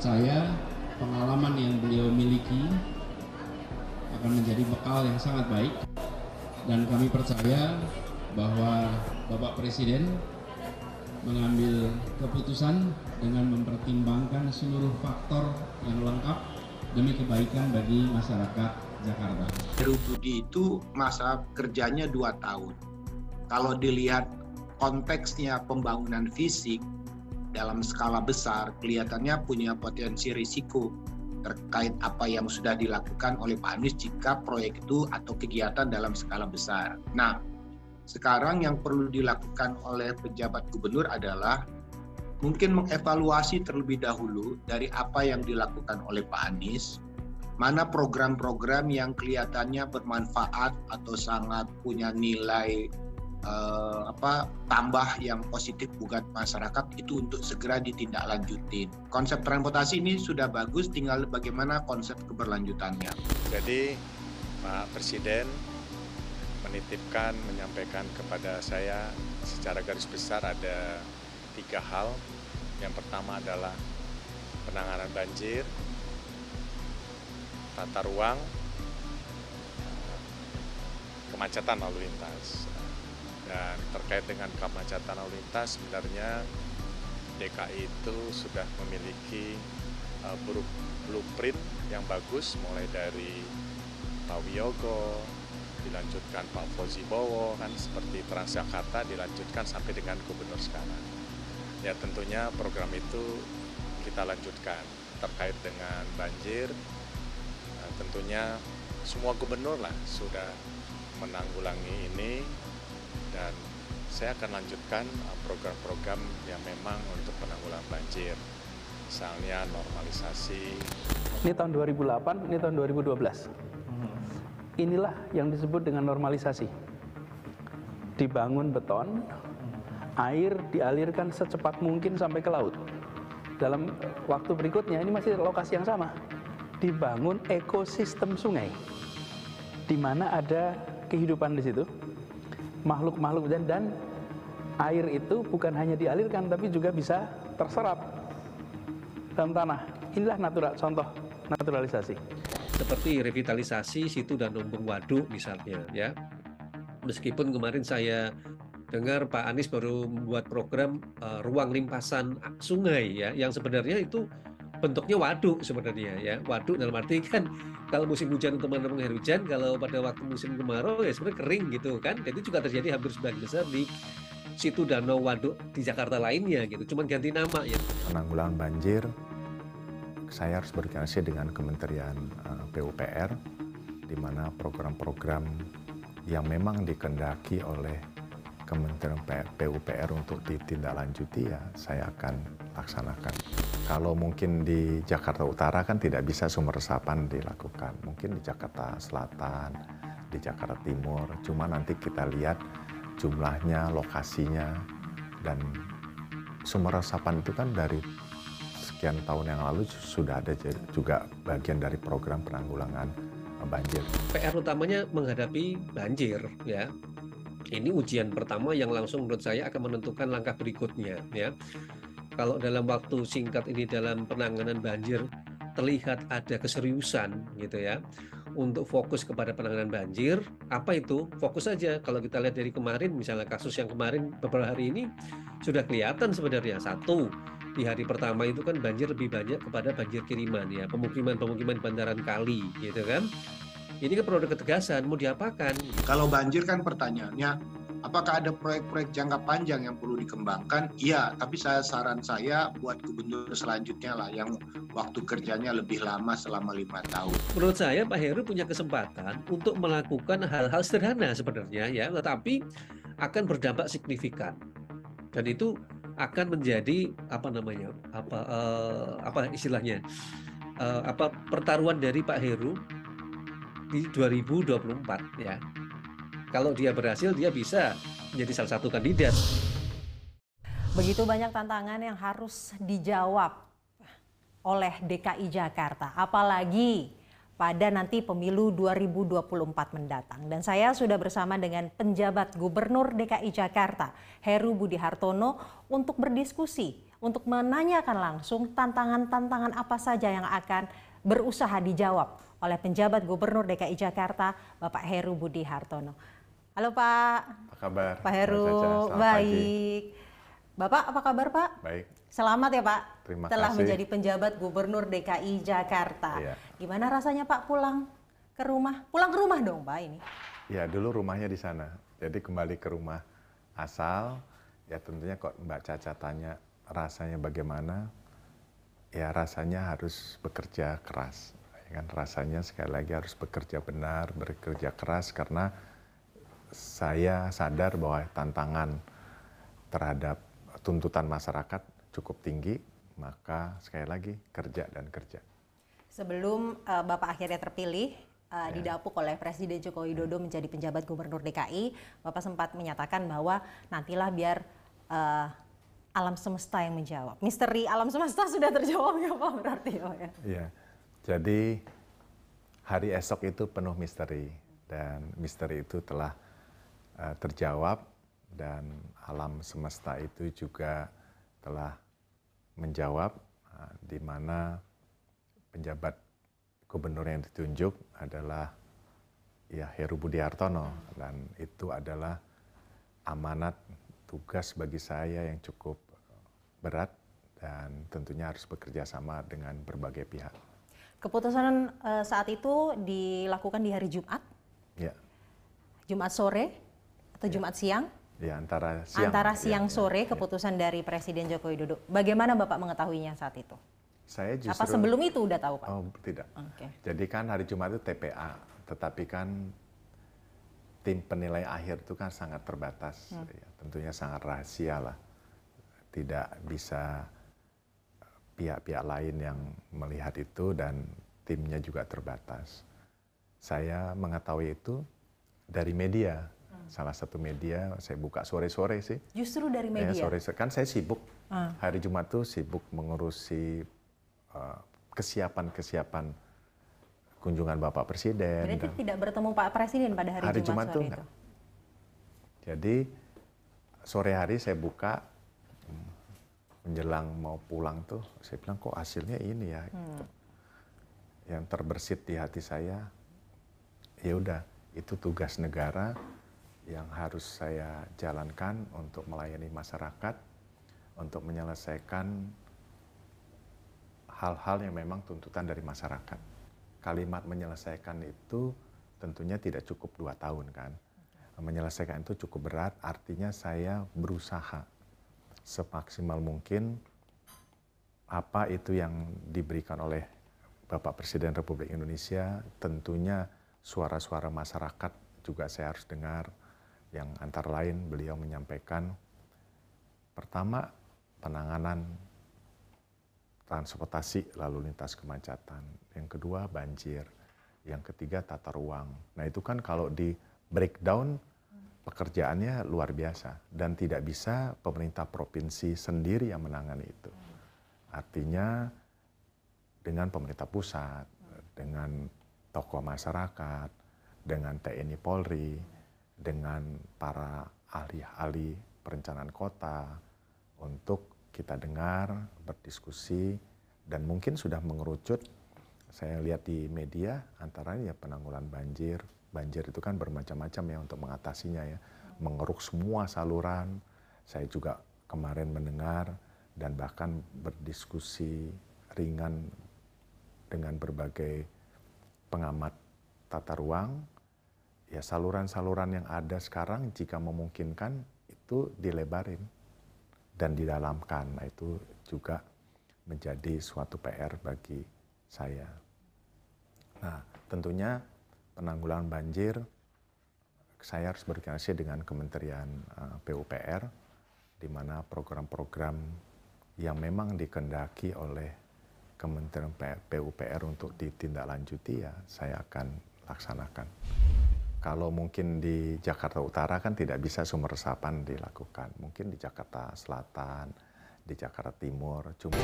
percaya pengalaman yang beliau miliki akan menjadi bekal yang sangat baik dan kami percaya bahwa Bapak Presiden mengambil keputusan dengan mempertimbangkan seluruh faktor yang lengkap demi kebaikan bagi masyarakat Jakarta. Heru Budi itu masa kerjanya dua tahun. Kalau dilihat konteksnya pembangunan fisik dalam skala besar, kelihatannya punya potensi risiko terkait apa yang sudah dilakukan oleh Pak Anies jika proyek itu atau kegiatan dalam skala besar. Nah, sekarang yang perlu dilakukan oleh pejabat gubernur adalah mungkin mengevaluasi terlebih dahulu dari apa yang dilakukan oleh Pak Anies, mana program-program yang kelihatannya bermanfaat atau sangat punya nilai uh, apa tambah yang positif buat masyarakat itu untuk segera ditindaklanjutin. Konsep transportasi ini sudah bagus, tinggal bagaimana konsep keberlanjutannya. Jadi Pak Presiden menitipkan, menyampaikan kepada saya secara garis besar ada tiga hal. Yang pertama adalah penanganan banjir, tata ruang, kemacetan lalu lintas. Dan terkait dengan kemacetan lalu lintas, sebenarnya DKI itu sudah memiliki uh, blueprint yang bagus, mulai dari Pak Wiyogo, dilanjutkan Pak Fauzi Bowo, kan seperti Transjakarta dilanjutkan sampai dengan gubernur sekarang. Ya tentunya program itu kita lanjutkan terkait dengan banjir, tentunya semua gubernur lah sudah menanggulangi ini dan saya akan lanjutkan uh, program-program yang memang untuk penanggulangan banjir. Misalnya normalisasi. Ini tahun 2008 ini tahun 2012 inilah yang disebut dengan normalisasi. Dibangun beton air dialirkan secepat mungkin sampai ke laut. Dalam waktu berikutnya ini masih lokasi yang sama. Dibangun ekosistem sungai di mana ada kehidupan di situ makhluk-makhluk. Dan dan air itu bukan hanya dialirkan tapi juga bisa terserap dalam tanah. Inilah natural contoh naturalisasi. Seperti revitalisasi situ dan lumbung waduk misalnya ya. Meskipun kemarin saya dengar Pak Anies baru membuat program uh, ruang limpasan sungai ya yang sebenarnya itu bentuknya waduk sebenarnya ya. Waduk dalam arti kan kalau musim hujan teman-teman air hujan, kalau pada waktu musim kemarau ya sebenarnya kering gitu kan. Jadi juga terjadi hampir sebagian besar di situ danau waduk di Jakarta lainnya gitu. Cuman ganti nama ya. Penanggulangan banjir saya harus berkoordinasi dengan Kementerian eh, PUPR di mana program-program yang memang dikendaki oleh Kementerian PUPR untuk ditindaklanjuti ya saya akan laksanakan. Kalau mungkin di Jakarta Utara kan tidak bisa sumber resapan dilakukan. Mungkin di Jakarta Selatan, di Jakarta Timur. Cuma nanti kita lihat jumlahnya, lokasinya, dan sumber resapan itu kan dari sekian tahun yang lalu sudah ada juga bagian dari program penanggulangan banjir. PR utamanya menghadapi banjir ya ini ujian pertama yang langsung menurut saya akan menentukan langkah berikutnya ya. Kalau dalam waktu singkat ini dalam penanganan banjir terlihat ada keseriusan gitu ya. Untuk fokus kepada penanganan banjir apa itu? Fokus saja. Kalau kita lihat dari kemarin misalnya kasus yang kemarin beberapa hari ini sudah kelihatan sebenarnya. Satu di hari pertama itu kan banjir lebih banyak kepada banjir kiriman ya pemukiman-pemukiman bandaran kali gitu kan. Ini kan perlu ketegasan, mau diapakan? Kalau banjir kan pertanyaannya, apakah ada proyek-proyek jangka panjang yang perlu dikembangkan? Iya, tapi saya saran saya buat gubernur selanjutnya lah yang waktu kerjanya lebih lama selama lima tahun. Menurut saya Pak Heru punya kesempatan untuk melakukan hal-hal sederhana sebenarnya ya, tetapi akan berdampak signifikan. Dan itu akan menjadi apa namanya apa uh, apa istilahnya uh, apa pertaruhan dari Pak Heru di 2024 ya. Kalau dia berhasil dia bisa menjadi salah satu kandidat. Begitu banyak tantangan yang harus dijawab oleh DKI Jakarta, apalagi pada nanti pemilu 2024 mendatang. Dan saya sudah bersama dengan penjabat Gubernur DKI Jakarta, Heru Budi Hartono, untuk berdiskusi, untuk menanyakan langsung tantangan-tantangan apa saja yang akan berusaha dijawab oleh penjabat Gubernur DKI Jakarta, Bapak Heru Budi Hartono. Halo Pak. Apa kabar? Pak Heru, baik. Pagi. Bapak apa kabar Pak? Baik. Selamat ya Pak. Terima telah kasih. menjadi penjabat Gubernur DKI Jakarta. Iya. Gimana rasanya Pak pulang ke rumah? Pulang ke rumah dong Pak ini. Ya dulu rumahnya di sana. Jadi kembali ke rumah asal. Ya tentunya kok Mbak Caca tanya rasanya bagaimana? Ya rasanya harus bekerja keras. Ya kan rasanya sekali lagi harus bekerja benar, bekerja keras karena saya sadar bahwa tantangan terhadap tuntutan masyarakat cukup tinggi, maka sekali lagi kerja dan kerja. Sebelum uh, Bapak akhirnya terpilih uh, ya. didapuk oleh Presiden Joko Widodo menjadi penjabat Gubernur DKI, Bapak sempat menyatakan bahwa nantilah biar uh, alam semesta yang menjawab. Misteri alam semesta sudah terjawab ya Pak berarti oh ya. Iya. Jadi hari esok itu penuh misteri dan misteri itu telah terjawab dan alam semesta itu juga telah menjawab uh, di mana penjabat gubernur yang ditunjuk adalah ya Heru Budi Hartono dan itu adalah amanat tugas bagi saya yang cukup berat dan tentunya harus bekerja sama dengan berbagai pihak. Keputusan uh, saat itu dilakukan di hari Jumat? Ya. Jumat sore atau ya. Jumat siang? Ya, antara siang. Antara siang ya, sore ya, keputusan ya. dari Presiden Joko Widodo. Bagaimana Bapak mengetahuinya saat itu? Saya justru Apa sebelum itu udah tahu, Pak? Oh, tidak. Okay. Jadi kan hari Jumat itu TPA, tetapi kan tim penilai akhir itu kan sangat terbatas. Hmm. Ya, tentunya sangat rahasia lah. Tidak bisa pihak-pihak lain yang melihat itu dan timnya juga terbatas. Saya mengetahui itu dari media salah satu media saya buka sore-sore sih. Justru dari media. Ya, sore kan saya sibuk. Hmm. Hari Jumat tuh sibuk mengurusi kesiapan-kesiapan uh, kunjungan Bapak Presiden. Berarti dan tidak bertemu Pak Presiden pada hari, hari Jumat, Jumat sore itu. Jadi sore hari saya buka menjelang mau pulang tuh saya bilang kok hasilnya ini ya. Hmm. Yang terbersit di hati saya ya udah itu tugas negara yang harus saya jalankan untuk melayani masyarakat, untuk menyelesaikan hal-hal yang memang tuntutan dari masyarakat. Kalimat menyelesaikan itu tentunya tidak cukup dua tahun kan. Menyelesaikan itu cukup berat, artinya saya berusaha semaksimal mungkin apa itu yang diberikan oleh Bapak Presiden Republik Indonesia, tentunya suara-suara masyarakat juga saya harus dengar, yang antara lain beliau menyampaikan pertama penanganan transportasi lalu lintas kemacetan, yang kedua banjir, yang ketiga tata ruang. Nah itu kan kalau di breakdown pekerjaannya luar biasa dan tidak bisa pemerintah provinsi sendiri yang menangani itu. Artinya dengan pemerintah pusat, dengan tokoh masyarakat, dengan TNI Polri, dengan para ahli-ahli perencanaan kota untuk kita dengar, berdiskusi, dan mungkin sudah mengerucut. Saya lihat di media antara ya penanggulan banjir. Banjir itu kan bermacam-macam ya untuk mengatasinya ya. Mengeruk semua saluran. Saya juga kemarin mendengar dan bahkan berdiskusi ringan dengan berbagai pengamat tata ruang ya saluran-saluran yang ada sekarang jika memungkinkan itu dilebarin dan didalamkan. Nah itu juga menjadi suatu PR bagi saya. Nah tentunya penanggulangan banjir saya harus berkoordinasi dengan Kementerian uh, PUPR di mana program-program yang memang dikendaki oleh Kementerian PUPR untuk ditindaklanjuti ya saya akan laksanakan kalau mungkin di Jakarta Utara kan tidak bisa sumber resapan dilakukan. Mungkin di Jakarta Selatan, di Jakarta Timur, cuma...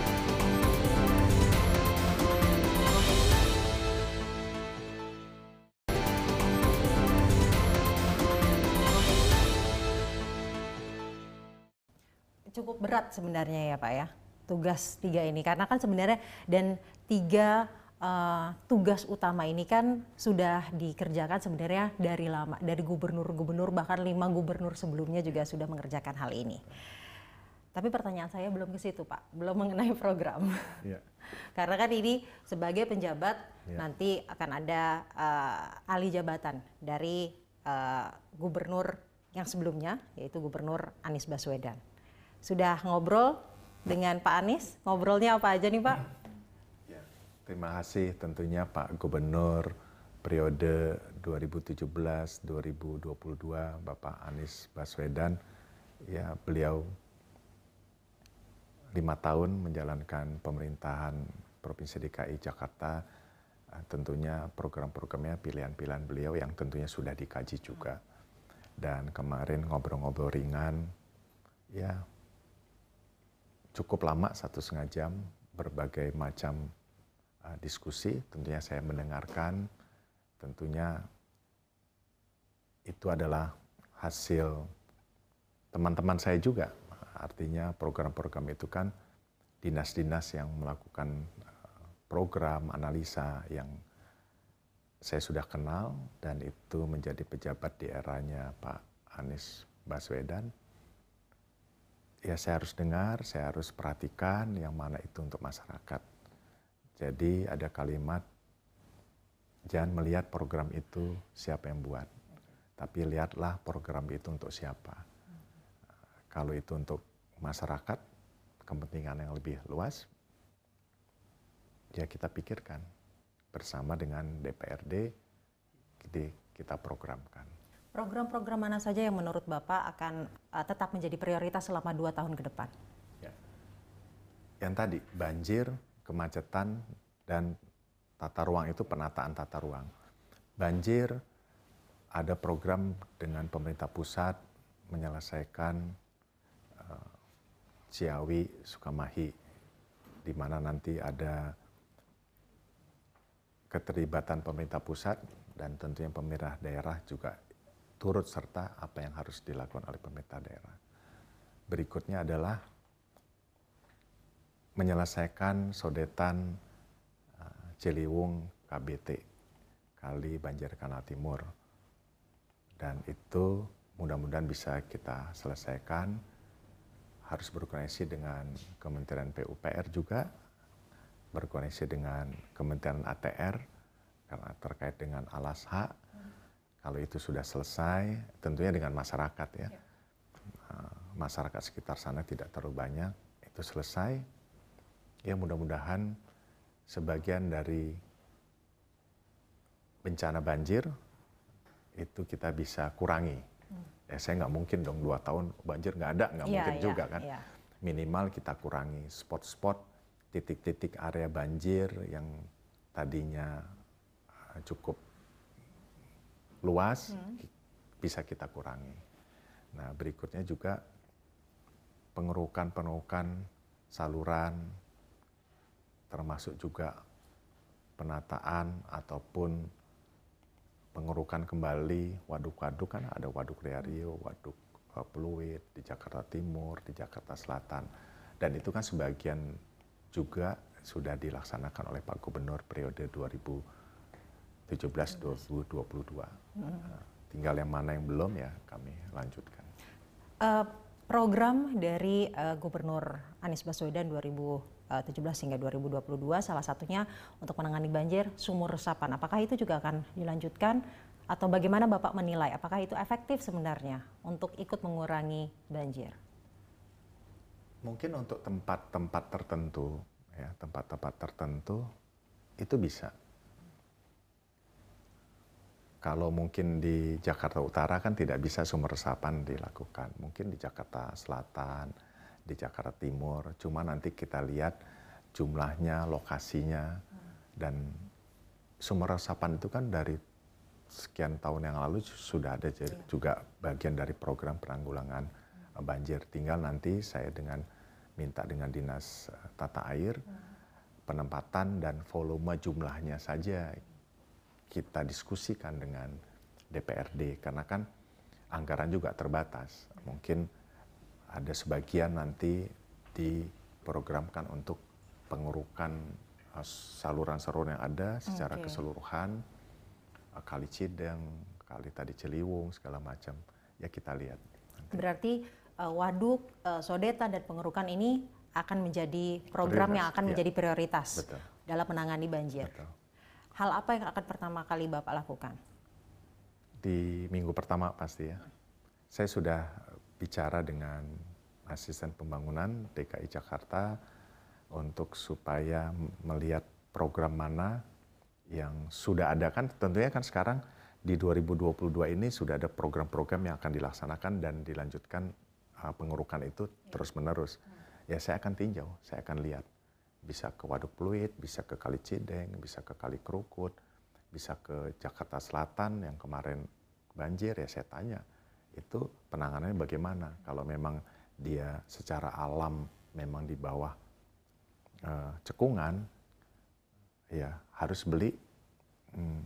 Cukup berat sebenarnya ya Pak ya, tugas tiga ini. Karena kan sebenarnya dan tiga uh, tugas utama ini kan sudah dikerjakan sebenarnya dari lama dari gubernur-gubernur bahkan lima gubernur sebelumnya juga sudah mengerjakan hal ini. Tapi pertanyaan saya belum ke situ Pak, belum mengenai program. Yeah. Karena kan ini sebagai penjabat yeah. nanti akan ada uh, alih jabatan dari uh, gubernur yang sebelumnya yaitu Gubernur Anies Baswedan. Sudah ngobrol dengan Pak Anies, ngobrolnya apa aja nih Pak? Terima kasih tentunya Pak Gubernur periode 2017-2022 Bapak Anies Baswedan. Ya beliau lima tahun menjalankan pemerintahan Provinsi DKI Jakarta tentunya program-programnya pilihan-pilihan beliau yang tentunya sudah dikaji juga. Dan kemarin ngobrol-ngobrol ringan, ya cukup lama satu setengah jam berbagai macam diskusi. Tentunya saya mendengarkan, tentunya itu adalah hasil teman-teman saya juga. Artinya program-program itu kan dinas-dinas yang melakukan program analisa yang saya sudah kenal dan itu menjadi pejabat di eranya Pak Anies Baswedan. Ya saya harus dengar, saya harus perhatikan yang mana itu untuk masyarakat. Jadi ada kalimat jangan melihat program itu siapa yang buat, tapi lihatlah program itu untuk siapa. Kalau itu untuk masyarakat, kepentingan yang lebih luas, ya kita pikirkan bersama dengan DPRD kita programkan. Program-program mana saja yang menurut Bapak akan uh, tetap menjadi prioritas selama dua tahun ke depan? Ya. Yang tadi, banjir, kemacetan, dan tata ruang itu penataan tata ruang. Banjir, ada program dengan pemerintah pusat menyelesaikan uh, Ciawi, Sukamahi, di mana nanti ada keterlibatan pemerintah pusat dan tentunya pemerintah daerah juga turut serta apa yang harus dilakukan oleh pemerintah daerah. Berikutnya adalah menyelesaikan sodetan uh, Ciliwung KBT, Kali Banjir Kanal Timur. Dan itu mudah-mudahan bisa kita selesaikan. Harus berkoordinasi dengan Kementerian PUPR juga berkoneksi dengan Kementerian ATR karena terkait dengan alas hak. Hmm. Kalau itu sudah selesai, tentunya dengan masyarakat ya. ya. Masyarakat sekitar sana tidak terlalu banyak, itu selesai. Ya mudah-mudahan sebagian dari bencana banjir itu kita bisa kurangi. Hmm. Ya saya nggak mungkin dong dua tahun banjir nggak ada, nggak ya, mungkin ya, juga kan. Ya. Minimal kita kurangi spot-spot titik-titik area banjir yang tadinya uh, cukup luas hmm. bisa kita kurangi. Nah, berikutnya juga pengerukan-pengerukan saluran termasuk juga penataan ataupun pengerukan kembali waduk-waduk kan ada waduk Rio, waduk uh, Pluit di Jakarta Timur, di Jakarta Selatan. Dan itu kan sebagian juga sudah dilaksanakan oleh Pak Gubernur periode 2017-2022. Hmm. Nah, tinggal yang mana yang belum ya kami lanjutkan. Uh, program dari uh, Gubernur Anies Baswedan 2017 hingga 2022 salah satunya untuk menangani banjir sumur resapan. Apakah itu juga akan dilanjutkan atau bagaimana Bapak menilai apakah itu efektif sebenarnya untuk ikut mengurangi banjir? mungkin untuk tempat-tempat tertentu, ya tempat-tempat tertentu itu bisa. Kalau mungkin di Jakarta Utara kan tidak bisa sumber resapan dilakukan. Mungkin di Jakarta Selatan, di Jakarta Timur. Cuma nanti kita lihat jumlahnya, lokasinya, dan sumber resapan itu kan dari sekian tahun yang lalu sudah ada iya. juga bagian dari program penanggulangan banjir. Tinggal nanti saya dengan minta dengan dinas eh, tata air penempatan dan volume jumlahnya saja kita diskusikan dengan DPRD karena kan anggaran juga terbatas. Mungkin ada sebagian nanti diprogramkan untuk pengurukan uh, saluran-saluran yang ada secara Oke. keseluruhan, uh, kali Cideng, kali tadi Ciliwung segala macam. Ya kita lihat. Berarti eh, waduk, eh, sodetan dan pengerukan ini akan menjadi program Prioritas, yang akan iya. menjadi prioritas Betul. dalam menangani banjir. Betul. Hal apa yang akan pertama kali Bapak lakukan? Di minggu pertama pasti ya. Saya sudah bicara dengan asisten pembangunan DKI Jakarta untuk supaya melihat program mana yang sudah ada kan tentunya kan sekarang di 2022 ini sudah ada program-program yang akan dilaksanakan dan dilanjutkan uh, pengurukan itu terus-menerus. Ya saya akan tinjau, saya akan lihat. Bisa ke Waduk Pluit, bisa ke Kali Cideng, bisa ke Kali Kerukut, bisa ke Jakarta Selatan yang kemarin banjir ya saya tanya itu penanganannya bagaimana kalau memang dia secara alam memang di bawah eh, cekungan ya harus beli hmm,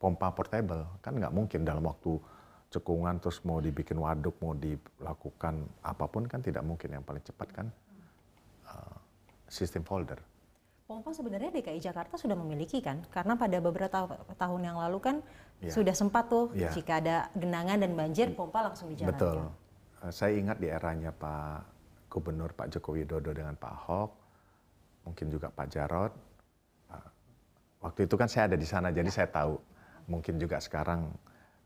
pompa portable kan nggak mungkin dalam waktu cekungan terus mau dibikin waduk mau dilakukan apa pun kan tidak mungkin yang paling cepat kan eh, sistem folder Pompa sebenarnya DKI Jakarta sudah memiliki kan? Karena pada beberapa tahun yang lalu kan Iya. sudah sempat tuh Iya. jika ada genangan dan banjir pompa langsung dijalankan. Betul. Eh, Saya ingat di eranya Pak Gubernur Pak Joko Widodo dengan Pak Ahok, mungkin juga Pak Jarot. eh, Waktu itu kan saya ada di sana, jadi saya tahu. Mungkin juga sekarang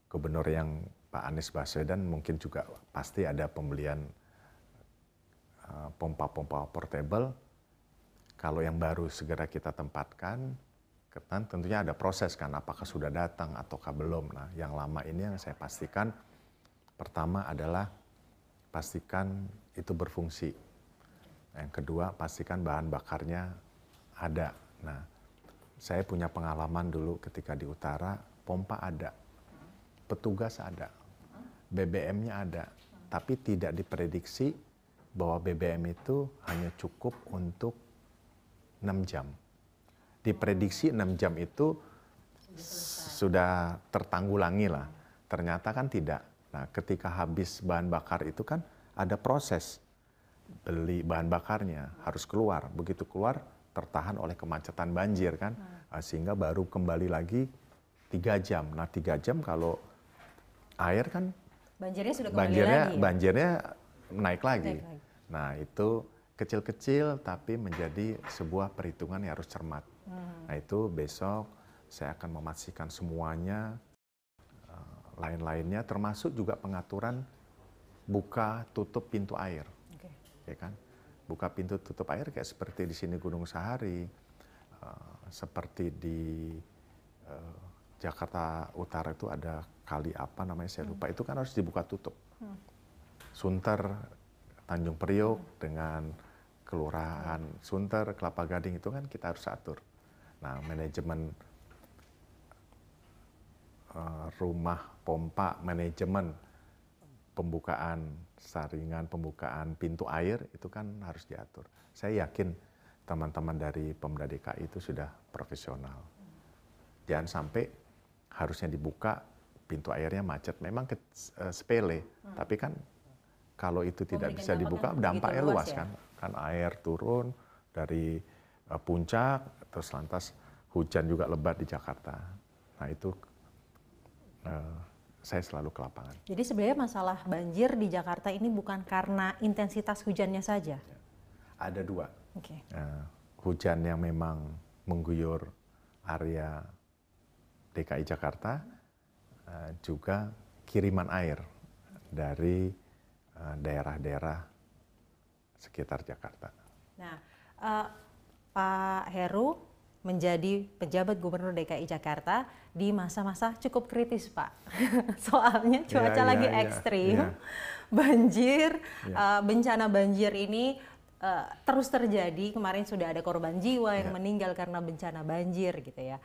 Gubernur yang Pak Anies Baswedan mungkin juga pasti ada pembelian eh, pompa-pompa portable. Kalau yang baru segera kita tempatkan, kan tentunya ada proses kan, apakah sudah datang ataukah belum. Nah, yang lama ini yang saya pastikan pertama adalah pastikan itu berfungsi. Yang kedua, pastikan bahan bakarnya ada. Nah, saya punya pengalaman dulu ketika di utara, pompa ada, petugas ada, BBM-nya ada, tapi tidak diprediksi bahwa BBM itu hanya cukup untuk 6 jam. Diprediksi 6 jam itu sudah tertanggulangi lah. Ternyata kan tidak. Nah, ketika habis bahan bakar itu kan ada proses beli bahan bakarnya harus keluar. Begitu keluar tertahan oleh kemacetan banjir kan, Ah, sehingga baru kembali lagi tiga jam. Nah tiga jam kalau air kan Banjirnya sudah kembali banjirnya lagi. ya? banjirnya naik lagi. Naik lagi. Nah itu kecil-kecil tapi menjadi sebuah perhitungan yang harus cermat. Hmm. Nah itu besok saya akan memastikan semuanya lain-lainnya termasuk juga pengaturan buka tutup pintu air, Oke. ya kan? Buka pintu tutup air kayak seperti di sini Gunung Sahari, eh, seperti di eh, Jakarta Utara itu ada kali apa namanya saya lupa itu kan harus dibuka tutup. Sunter, Tanjung Priok dengan kelurahan Sunter, Kelapa Gading itu kan kita harus atur. Nah, manajemen rumah pompa, manajemen pembukaan saringan, pembukaan pintu air itu kan harus diatur. Saya yakin teman-teman dari Pemda DKI itu sudah profesional. Jangan sampai harusnya dibuka pintu airnya macet. Memang ke, eh, sepele, tapi kan kalau itu tidak Memberikan bisa dampak dibuka, dampaknya luas luas ya? kan. Kan air turun dari eh, puncak, terus lantas hujan juga lebat di Jakarta. Nah itu eh, saya selalu ke lapangan. Jadi sebenarnya masalah banjir di Jakarta ini bukan karena intensitas hujannya saja. Ada dua, Oke. Eh, hujan yang memang mengguyur area DKI Jakarta, eh, juga kiriman air dari eh, daerah-daerah sekitar Jakarta. Nah, eh, Pak Heru menjadi pejabat Gubernur DKI Jakarta di masa-masa cukup kritis, Pak. Soalnya cuaca iya, lagi iya, ekstrim, iya. banjir, Iya. eh, bencana banjir ini eh, terus terjadi. Kemarin sudah ada korban jiwa yang Iya. meninggal karena bencana banjir, gitu ya.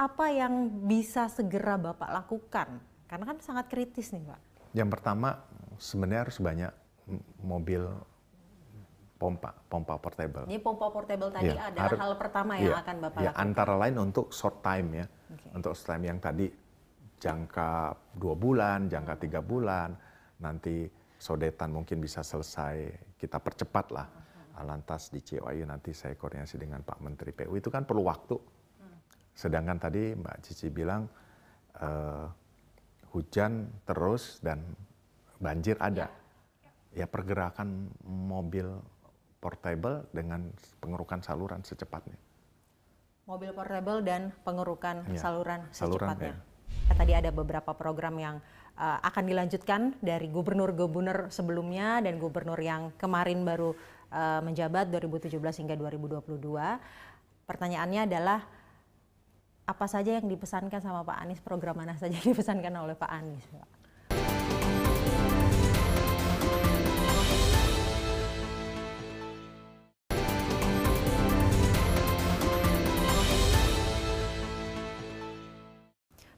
Apa yang bisa segera Bapak lakukan? Karena kan sangat kritis nih, Pak. Yang pertama sebenarnya harus banyak mobil pompa, pompa portable. Ini pompa portable tadi Iya, adalah hal pertama yang Iya, akan Bapak iya, lakukan. Antara lain untuk short time ya, Oke. untuk short time yang tadi jangka dua bulan, jangka tiga bulan, nanti Sodetan mungkin bisa selesai, kita percepat lah. Lantas di COI nanti saya koordinasi dengan Pak Menteri PU itu kan perlu waktu. Sedangkan tadi Mbak Cici bilang uh, hujan terus dan banjir ada. Ya pergerakan mobil portable dengan pengerukan saluran secepatnya. Mobil portable dan pengerukan ya, saluran secepatnya. Saluran, ya. Tadi ada beberapa program yang uh, akan dilanjutkan dari gubernur-gubernur sebelumnya dan gubernur yang kemarin baru uh, menjabat 2017 hingga 2022. Pertanyaannya adalah apa saja yang dipesankan sama Pak Anies, program mana saja yang dipesankan oleh Pak Anies? Pak?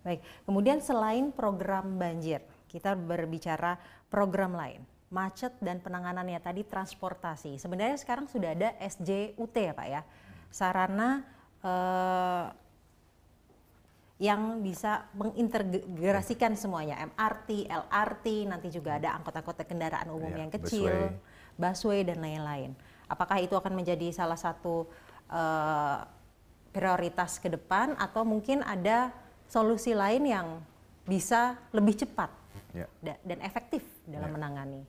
Baik, kemudian selain program banjir, kita berbicara program lain, macet dan penanganannya tadi transportasi. Sebenarnya sekarang sudah ada SJUT ya Pak ya, sarana eh, yang bisa mengintegrasikan semuanya, MRT, LRT, nanti juga ada angkot-angkot kendaraan umum ya, yang kecil, busway, busway dan lain-lain. Apakah itu akan menjadi salah satu uh, prioritas ke depan atau mungkin ada solusi lain yang bisa lebih cepat ya. dan efektif dalam ya. menangani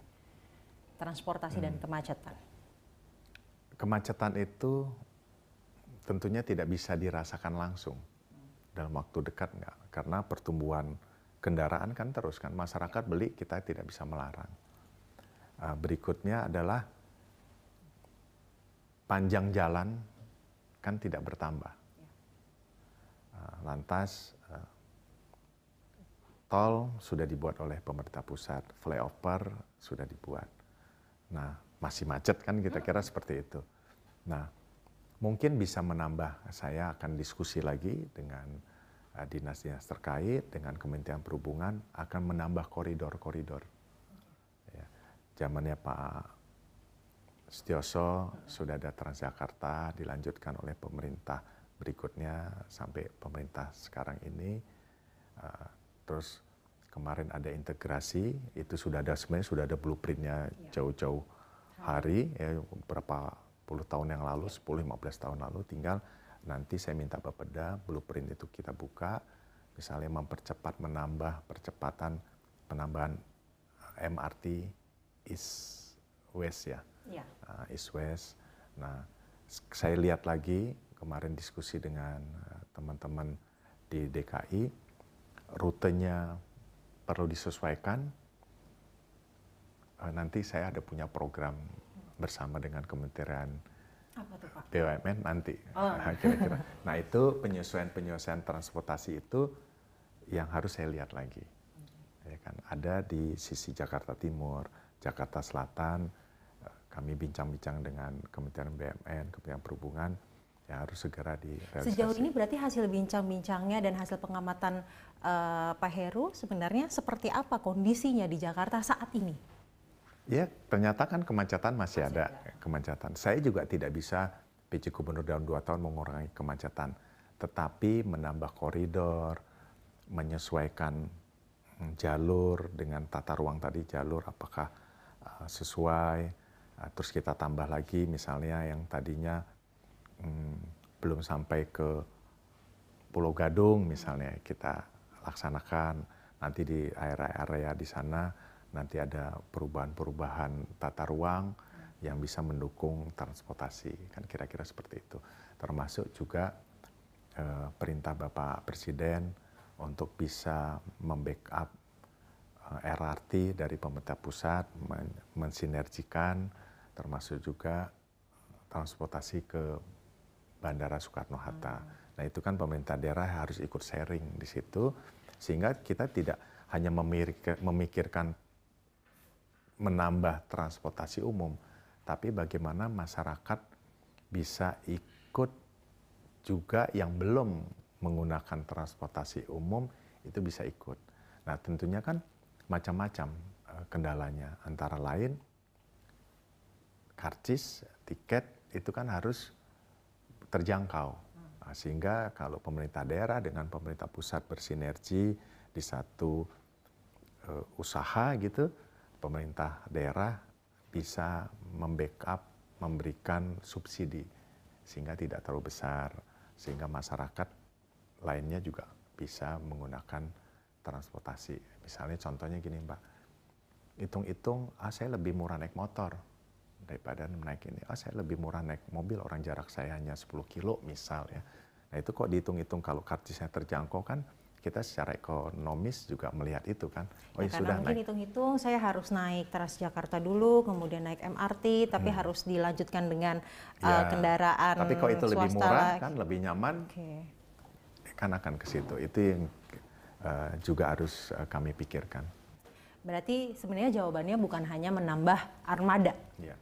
transportasi hmm. dan kemacetan. Kemacetan itu tentunya tidak bisa dirasakan langsung dalam waktu dekat enggak, karena pertumbuhan kendaraan kan terus kan masyarakat beli kita tidak bisa melarang. Uh, berikutnya adalah panjang jalan kan tidak bertambah. Uh, lantas tol sudah dibuat oleh pemerintah pusat, flyover sudah dibuat. Nah, masih macet kan kita kira seperti itu. Nah, mungkin bisa menambah, saya akan diskusi lagi dengan uh, dinas-dinas terkait, dengan Kementerian Perhubungan, akan menambah koridor-koridor. Ya, zamannya Pak Setioso sudah ada Transjakarta, dilanjutkan oleh pemerintah berikutnya sampai pemerintah sekarang ini. Uh, terus kemarin ada integrasi itu sudah ada sebenarnya sudah ada blueprintnya iya. jauh-jauh hari ya beberapa puluh tahun yang lalu 10-15 tahun lalu tinggal nanti saya minta Bapeda blueprint itu kita buka misalnya mempercepat menambah percepatan penambahan MRT East West ya, ya. Uh, East West. Nah saya lihat lagi kemarin diskusi dengan eh, teman-teman di DKI rutenya perlu disesuaikan. Uh, nanti saya ada punya program bersama dengan Kementerian BUMN nanti oh. kira-kira. nah itu penyesuaian-penyesuaian transportasi itu yang harus saya lihat lagi. Ya kan ada di sisi Jakarta Timur, Jakarta Selatan. Eh, kami bincang-bincang dengan Kementerian BUMN, Kementerian Perhubungan yang harus segera direalisasi. Sejauh ini berarti hasil bincang-bincangnya dan hasil pengamatan uh, Pak Heru sebenarnya seperti apa kondisinya di Jakarta saat ini? Ya, ternyata kan kemacetan masih, masih ada, ada kemacetan. Saya juga tidak bisa PJ Gubernur dalam dua tahun mengurangi kemacetan, tetapi menambah koridor, menyesuaikan jalur dengan tata ruang tadi jalur apakah uh, sesuai, uh, terus kita tambah lagi misalnya yang tadinya hmm, belum sampai ke Pulau Gadung misalnya kita laksanakan. Nanti di area-area di sana nanti ada perubahan-perubahan tata ruang yang bisa mendukung transportasi. Kan kira-kira seperti itu. Termasuk juga eh, perintah Bapak Presiden untuk bisa membackup eh, RRT dari pemerintah pusat men mensinergikan termasuk juga transportasi ke Bandara Soekarno-Hatta. Hmm. Nah itu kan pemerintah daerah harus ikut sharing di situ, sehingga kita tidak hanya memikirkan menambah transportasi umum, tapi bagaimana masyarakat bisa ikut juga yang belum menggunakan transportasi umum itu bisa ikut. Nah tentunya kan macam-macam eh, kendalanya, antara lain karcis, tiket itu kan harus terjangkau. Nah, sehingga kalau pemerintah daerah dengan pemerintah pusat bersinergi di satu uh, usaha gitu, pemerintah daerah bisa membackup, memberikan subsidi sehingga tidak terlalu besar, sehingga masyarakat lainnya juga bisa menggunakan transportasi. Misalnya contohnya gini Mbak, hitung-hitung, ah saya lebih murah naik motor daripada naik ini. Ah saya lebih murah naik mobil, orang jarak saya hanya 10 kilo misal ya. Nah itu kok dihitung-hitung kalau karcisnya terjangkau kan kita secara ekonomis juga melihat itu kan. Oh ya, ya sudah mungkin hitung-hitung saya harus naik Transjakarta dulu, kemudian naik MRT, tapi hmm. harus dilanjutkan dengan ya, uh, kendaraan Tapi kalau itu lebih murah kan, lebih nyaman, okay. kan akan ke situ. Itu yang uh, juga harus uh, kami pikirkan. Berarti sebenarnya jawabannya bukan hanya menambah armada. Ya.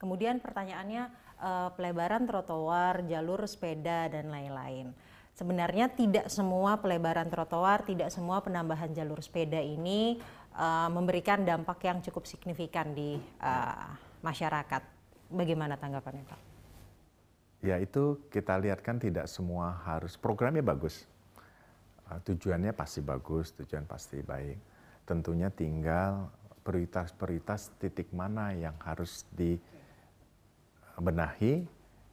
Kemudian pertanyaannya uh, pelebaran trotoar, jalur sepeda dan lain-lain sebenarnya tidak semua pelebaran trotoar, tidak semua penambahan jalur sepeda ini uh, memberikan dampak yang cukup signifikan di uh, masyarakat. Bagaimana tanggapannya Pak? Ya itu kita lihat kan tidak semua harus programnya bagus, tujuannya pasti bagus, tujuan pasti baik. Tentunya tinggal prioritas-prioritas titik mana yang harus dibenahi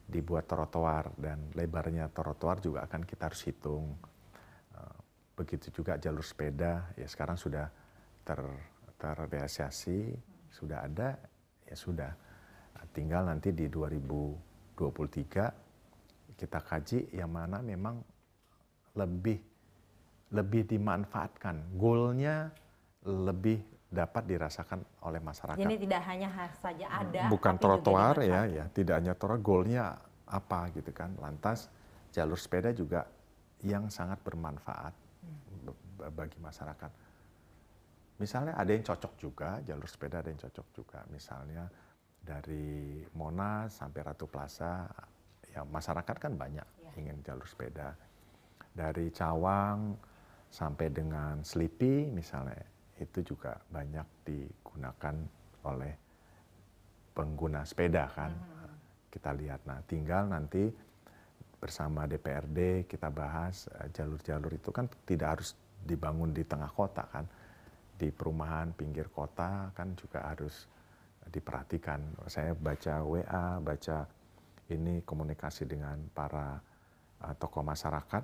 dibuat trotoar dan lebarnya trotoar juga akan kita harus hitung. Eh, begitu juga jalur sepeda ya sekarang sudah ter terrealisasi, sudah ada ya sudah. Tinggal nanti di 2023 kita kaji yang mana memang lebih lebih dimanfaatkan. Goalnya lebih dapat dirasakan oleh masyarakat. Jadi tidak hanya saja ada. Bukan trotoar ya, ya tidak hanya trotoar. Goalnya apa gitu kan? Lantas jalur sepeda juga yang sangat bermanfaat hmm. bagi masyarakat. Misalnya ada yang cocok juga jalur sepeda, ada yang cocok juga. Misalnya dari Monas sampai Ratu Plaza, ya masyarakat kan banyak ya. ingin jalur sepeda. Dari Cawang sampai dengan Selipi misalnya itu juga banyak digunakan oleh pengguna sepeda kan. Hmm. Kita lihat. Nah, tinggal nanti bersama DPRD kita bahas eh, jalur-jalur itu kan tidak harus dibangun di tengah kota kan. Di perumahan pinggir kota kan juga harus diperhatikan. Saya baca WA, baca ini komunikasi dengan para uh, tokoh masyarakat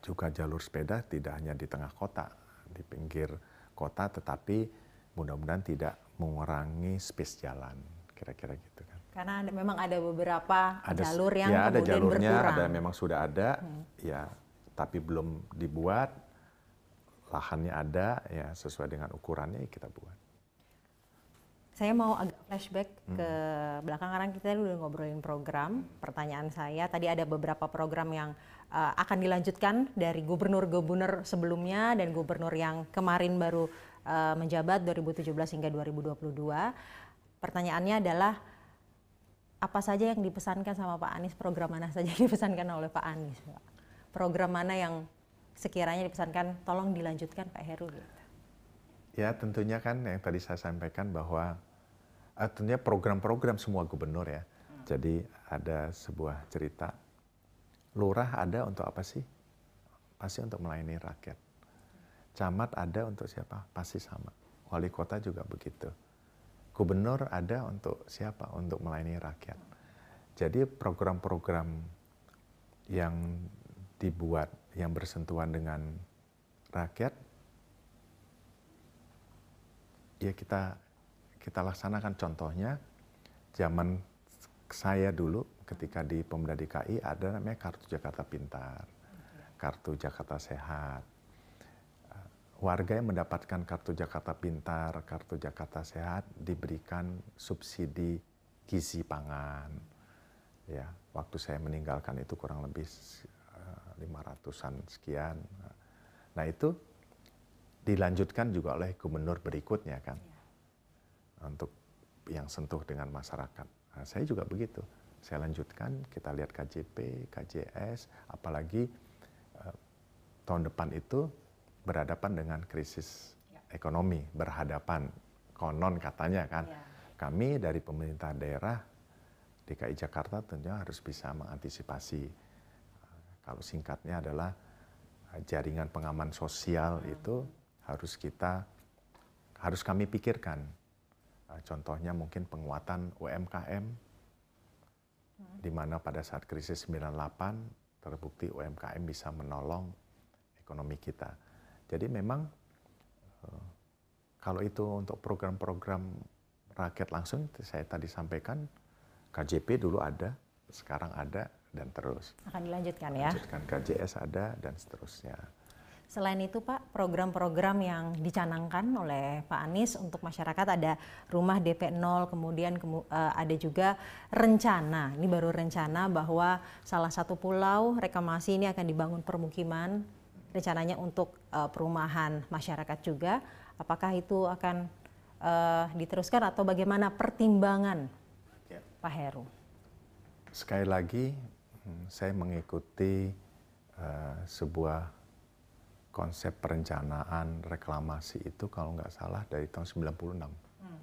juga jalur sepeda tidak hanya di tengah kota di pinggir kota tetapi mudah-mudahan tidak mengurangi space jalan kira-kira gitu kan. Karena ada, memang ada beberapa ada, jalur yang ya, ada jalurnya, berkurang. ada memang sudah ada, hmm. ya tapi belum dibuat, lahannya ada, ya sesuai dengan ukurannya kita buat. Saya mau agak flashback hmm. ke belakang karena kita udah ngobrolin program. Pertanyaan saya tadi ada beberapa program yang uh, akan dilanjutkan dari gubernur-gubernur sebelumnya dan gubernur yang kemarin baru uh, menjabat 2017 hingga 2022. Pertanyaannya adalah apa saja yang dipesankan sama Pak Anies, program mana saja yang dipesankan oleh Pak Anies? Program mana yang sekiranya dipesankan tolong dilanjutkan Pak Heru gitu. Ya tentunya kan yang tadi saya sampaikan bahwa tentunya program-program semua gubernur ya. Jadi ada sebuah cerita Lurah ada untuk apa sih? Pasti untuk melayani rakyat. Camat ada untuk siapa? Pasti sama. Wali kota juga begitu. Gubernur ada untuk siapa? Untuk melayani rakyat. Jadi program-program yang dibuat yang bersentuhan dengan rakyat ya kita kita laksanakan contohnya zaman saya dulu ketika di Pemda DKI ada namanya Kartu Jakarta Pintar, Kartu Jakarta Sehat. Eh, warga yang mendapatkan Kartu Jakarta Pintar, Kartu Jakarta Sehat diberikan subsidi gizi pangan. Ya, waktu saya meninggalkan itu kurang lebih eh, lima ratusan sekian. Nah itu dilanjutkan juga oleh gubernur berikutnya kan. Untuk yang sentuh dengan masyarakat. Nah, saya juga begitu saya lanjutkan, kita lihat KJP, KJS, apalagi uh, tahun depan itu berhadapan dengan krisis ya. ekonomi, berhadapan konon katanya kan. Ya. Kami dari pemerintah daerah DKI Jakarta tentunya harus bisa mengantisipasi. Uh, kalau singkatnya adalah uh, jaringan pengaman sosial hmm. itu harus kita harus kami pikirkan. Uh, contohnya mungkin penguatan UMKM, hmm. di mana pada saat krisis 98 terbukti UMKM bisa menolong ekonomi kita. Jadi memang uh, kalau itu untuk program-program rakyat langsung, saya tadi sampaikan KJP dulu ada, sekarang ada dan terus. Akan dilanjutkan ya? Lanjutkan KJS ada dan seterusnya. Selain itu Pak, program-program yang dicanangkan oleh Pak Anies untuk masyarakat ada rumah DP 0, kemudian kemu, uh, ada juga rencana, ini baru rencana bahwa salah satu pulau reklamasi ini akan dibangun permukiman, rencananya untuk uh, perumahan masyarakat juga. Apakah itu akan uh, diteruskan atau bagaimana pertimbangan ya. Pak Heru? Sekali lagi, hmm, saya mengikuti uh, sebuah konsep perencanaan reklamasi itu kalau nggak salah dari tahun 96. Hmm.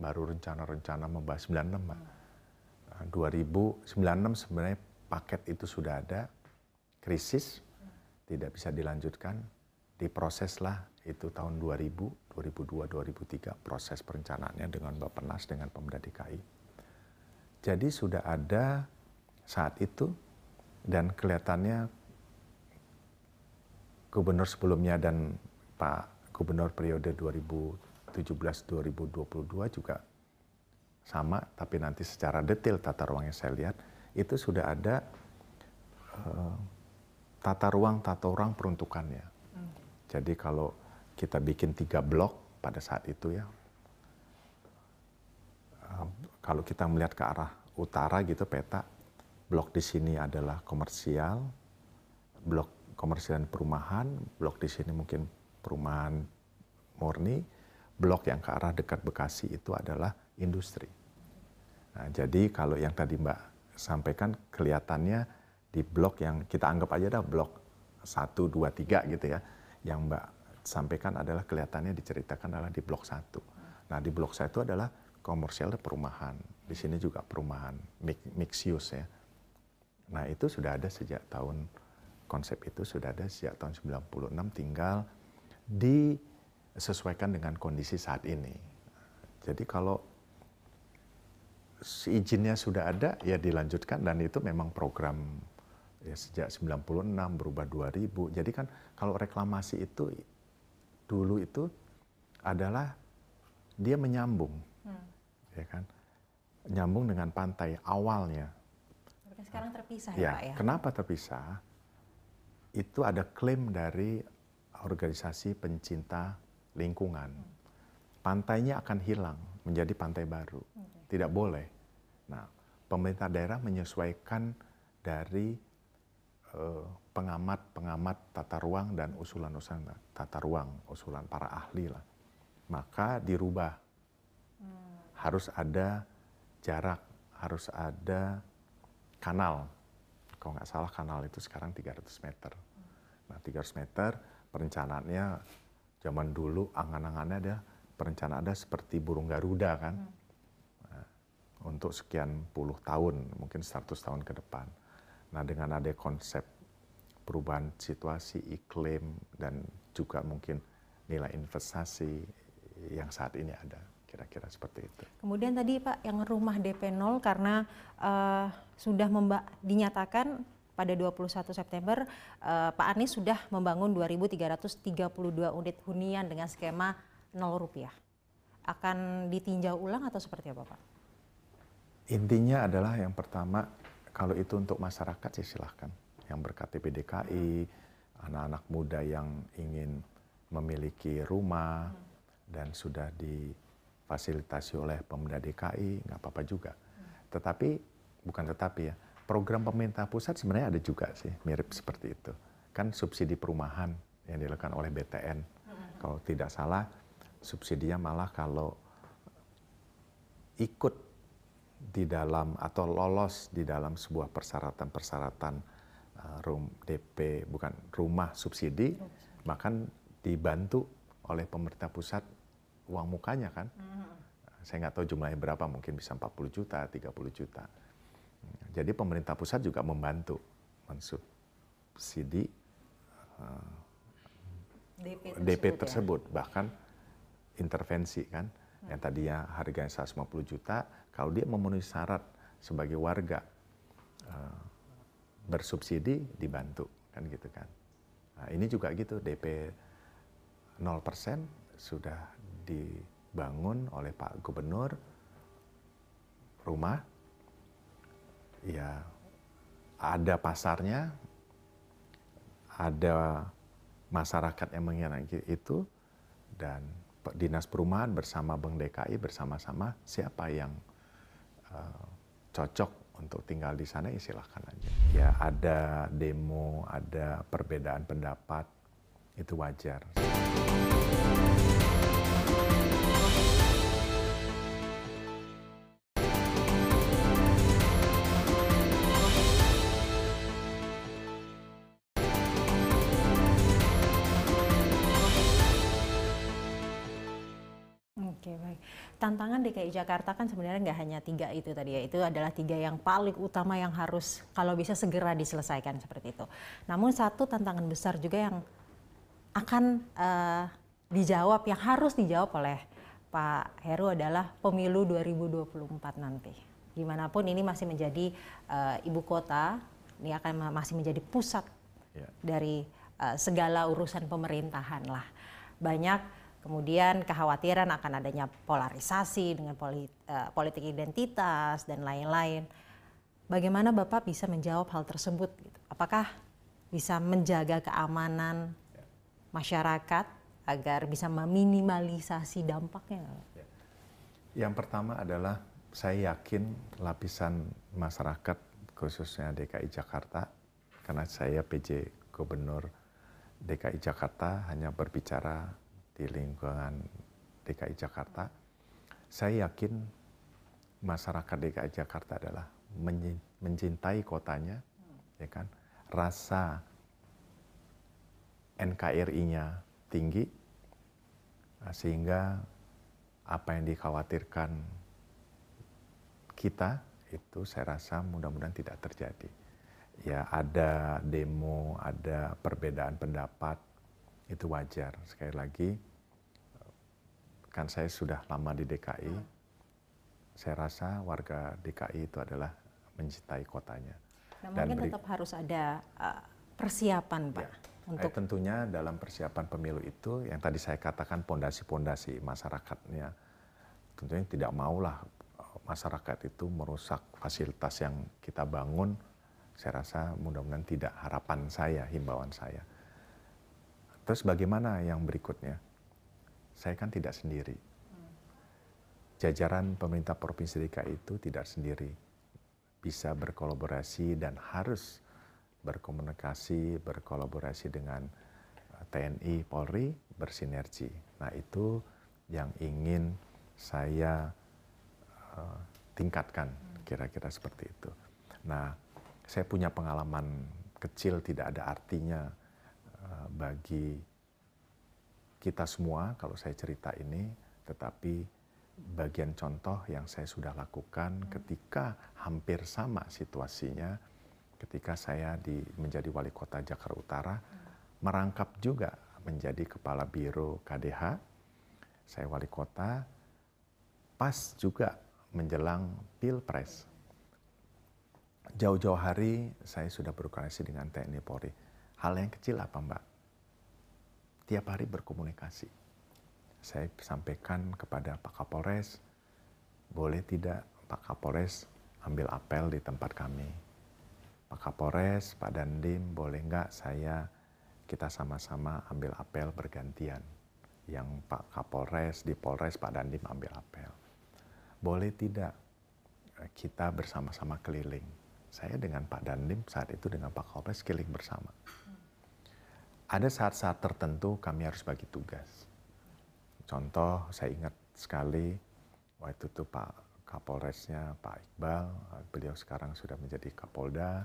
Baru rencana-rencana membahas 96, Mbak. Hmm. 2096 sebenarnya paket itu sudah ada, krisis, hmm. tidak bisa dilanjutkan, diproseslah itu tahun 2000, 2002, 2003 proses perencanaannya dengan Bapenas, dengan Pemda DKI. Jadi sudah ada saat itu dan kelihatannya gubernur sebelumnya dan Pak Gubernur periode 2017-2022 juga sama, tapi nanti secara detail tata ruang yang saya lihat itu sudah ada uh, tata ruang tata ruang peruntukannya. Hmm. Jadi kalau kita bikin tiga blok pada saat itu ya, uh, kalau kita melihat ke arah utara gitu peta, blok di sini adalah komersial, blok komersial dan perumahan, blok di sini mungkin perumahan murni, blok yang ke arah dekat Bekasi itu adalah industri. Nah, jadi kalau yang tadi Mbak sampaikan kelihatannya di blok yang kita anggap aja dah blok 1, 2, 3 gitu ya. Yang Mbak sampaikan adalah kelihatannya diceritakan adalah di blok 1. Nah di blok 1 adalah komersial perumahan. Di sini juga perumahan, mix use ya. Nah itu sudah ada sejak tahun konsep itu sudah ada sejak tahun 96 tinggal disesuaikan dengan kondisi saat ini. Jadi kalau izinnya sudah ada ya dilanjutkan dan itu memang program ya sejak 96 berubah 2000. Jadi kan kalau reklamasi itu dulu itu adalah dia menyambung. Hmm. Ya kan? Nyambung dengan pantai awalnya. Sekarang terpisah ya, ya Pak ya. Kenapa terpisah? Itu ada klaim dari organisasi pencinta lingkungan. Pantainya akan hilang menjadi pantai baru. Tidak boleh. Nah, pemerintah daerah menyesuaikan dari pengamat-pengamat uh, tata ruang dan usulan-usulan tata ruang, usulan para ahli lah. Maka dirubah. Hmm. Harus ada jarak, harus ada kanal kalau nggak salah kanal itu sekarang 300 meter. Nah 300 meter perencanaannya zaman dulu angan-angannya ada perencanaan ada seperti burung Garuda kan. Nah, untuk sekian puluh tahun, mungkin 100 tahun ke depan. Nah dengan ada konsep perubahan situasi iklim dan juga mungkin nilai investasi yang saat ini ada kira-kira seperti itu. Kemudian tadi Pak yang rumah DP 0 karena uh, sudah dinyatakan pada 21 September uh, Pak Anies sudah membangun 2.332 unit hunian dengan skema 0 rupiah. Akan ditinjau ulang atau seperti apa Pak? Intinya adalah yang pertama kalau itu untuk masyarakat ya silahkan. Yang berKTP DKI, anak-anak muda yang ingin memiliki rumah hmm. dan sudah di fasilitasi oleh Pemda DKI, nggak apa-apa juga. Tetapi, bukan tetapi ya, program pemerintah pusat sebenarnya ada juga sih, mirip seperti itu. Kan subsidi perumahan yang dilakukan oleh BTN. Kalau tidak salah, subsidinya malah kalau ikut di dalam atau lolos di dalam sebuah persyaratan-persyaratan uh, rum DP bukan rumah subsidi, bahkan dibantu oleh pemerintah pusat uang mukanya kan. Hmm. Saya nggak tahu jumlahnya berapa, mungkin bisa 40 juta, 30 juta. Jadi pemerintah pusat juga membantu mensubsidi uh, DP tersebut, DP tersebut. Ya? bahkan intervensi kan, yang tadinya harganya 150 juta, kalau dia memenuhi syarat sebagai warga uh, bersubsidi dibantu kan gitu kan. Nah, ini juga gitu DP 0% sudah dibangun oleh Pak Gubernur rumah ya ada pasarnya ada masyarakat yang mengenai itu dan dinas perumahan bersama Bank DKI bersama-sama siapa yang uh, cocok untuk tinggal di sana ya silahkan aja. Ya ada demo, ada perbedaan pendapat itu wajar. Tantangan DKI Jakarta kan sebenarnya nggak hanya tiga itu tadi ya, itu adalah tiga yang paling utama yang harus kalau bisa segera diselesaikan seperti itu. Namun satu tantangan besar juga yang akan uh, dijawab, yang harus dijawab oleh Pak Heru adalah pemilu 2024 nanti. Gimana pun ini masih menjadi uh, ibu kota, ini akan masih menjadi pusat yeah. dari uh, segala urusan pemerintahan lah. Banyak Kemudian kekhawatiran akan adanya polarisasi dengan eh, politik identitas dan lain-lain. Bagaimana Bapak bisa menjawab hal tersebut? Gitu? Apakah bisa menjaga keamanan masyarakat agar bisa meminimalisasi dampaknya? Yang pertama adalah saya yakin lapisan masyarakat khususnya DKI Jakarta karena saya PJ Gubernur DKI Jakarta hanya berbicara di lingkungan DKI Jakarta, saya yakin masyarakat DKI Jakarta adalah mencintai kotanya, ya kan, rasa NKRI-nya tinggi, sehingga apa yang dikhawatirkan kita itu saya rasa mudah-mudahan tidak terjadi. Ya ada demo, ada perbedaan pendapat, itu wajar. Sekali lagi, kan saya sudah lama di DKI, saya rasa warga DKI itu adalah mencintai kotanya. Nah, Dan mungkin tetap harus ada uh, persiapan, Pak. Ya, untuk eh, tentunya dalam persiapan pemilu itu, yang tadi saya katakan pondasi-pondasi masyarakatnya, tentunya tidak maulah uh, masyarakat itu merusak fasilitas yang kita bangun. Saya rasa mudah-mudahan tidak harapan saya, himbauan saya Terus bagaimana yang berikutnya? Saya kan tidak sendiri. Jajaran pemerintah Provinsi DKI itu tidak sendiri. Bisa berkolaborasi dan harus berkomunikasi, berkolaborasi dengan eh, TNI, Polri, bersinergi. Nah itu yang ingin saya uh, tingkatkan, kira-kira seperti itu. Nah, saya punya pengalaman kecil tidak ada artinya Eh, bagi kita semua kalau saya cerita ini, tetapi bagian contoh yang saya sudah lakukan ketika hampir sama situasinya ketika saya di, menjadi wali kota Jakarta Utara, merangkap juga menjadi kepala biro KDH. Saya wali kota, pas juga menjelang Pilpres. Jauh-jauh hari saya sudah berkoordinasi dengan TNI Polri Hal yang kecil apa Mbak? Tiap hari berkomunikasi. Saya sampaikan kepada Pak Kapolres, boleh tidak Pak Kapolres ambil apel di tempat kami. Pak Kapolres, Pak Dandim, boleh nggak saya kita sama-sama ambil apel bergantian. Yang Pak Kapolres di Polres, Pak Dandim ambil apel. Boleh tidak kita bersama-sama keliling. Saya dengan Pak Dandim saat itu dengan Pak Kapolres keliling bersama ada saat-saat tertentu kami harus bagi tugas. Contoh, saya ingat sekali waktu itu Pak Kapolresnya Pak Iqbal, beliau sekarang sudah menjadi Kapolda,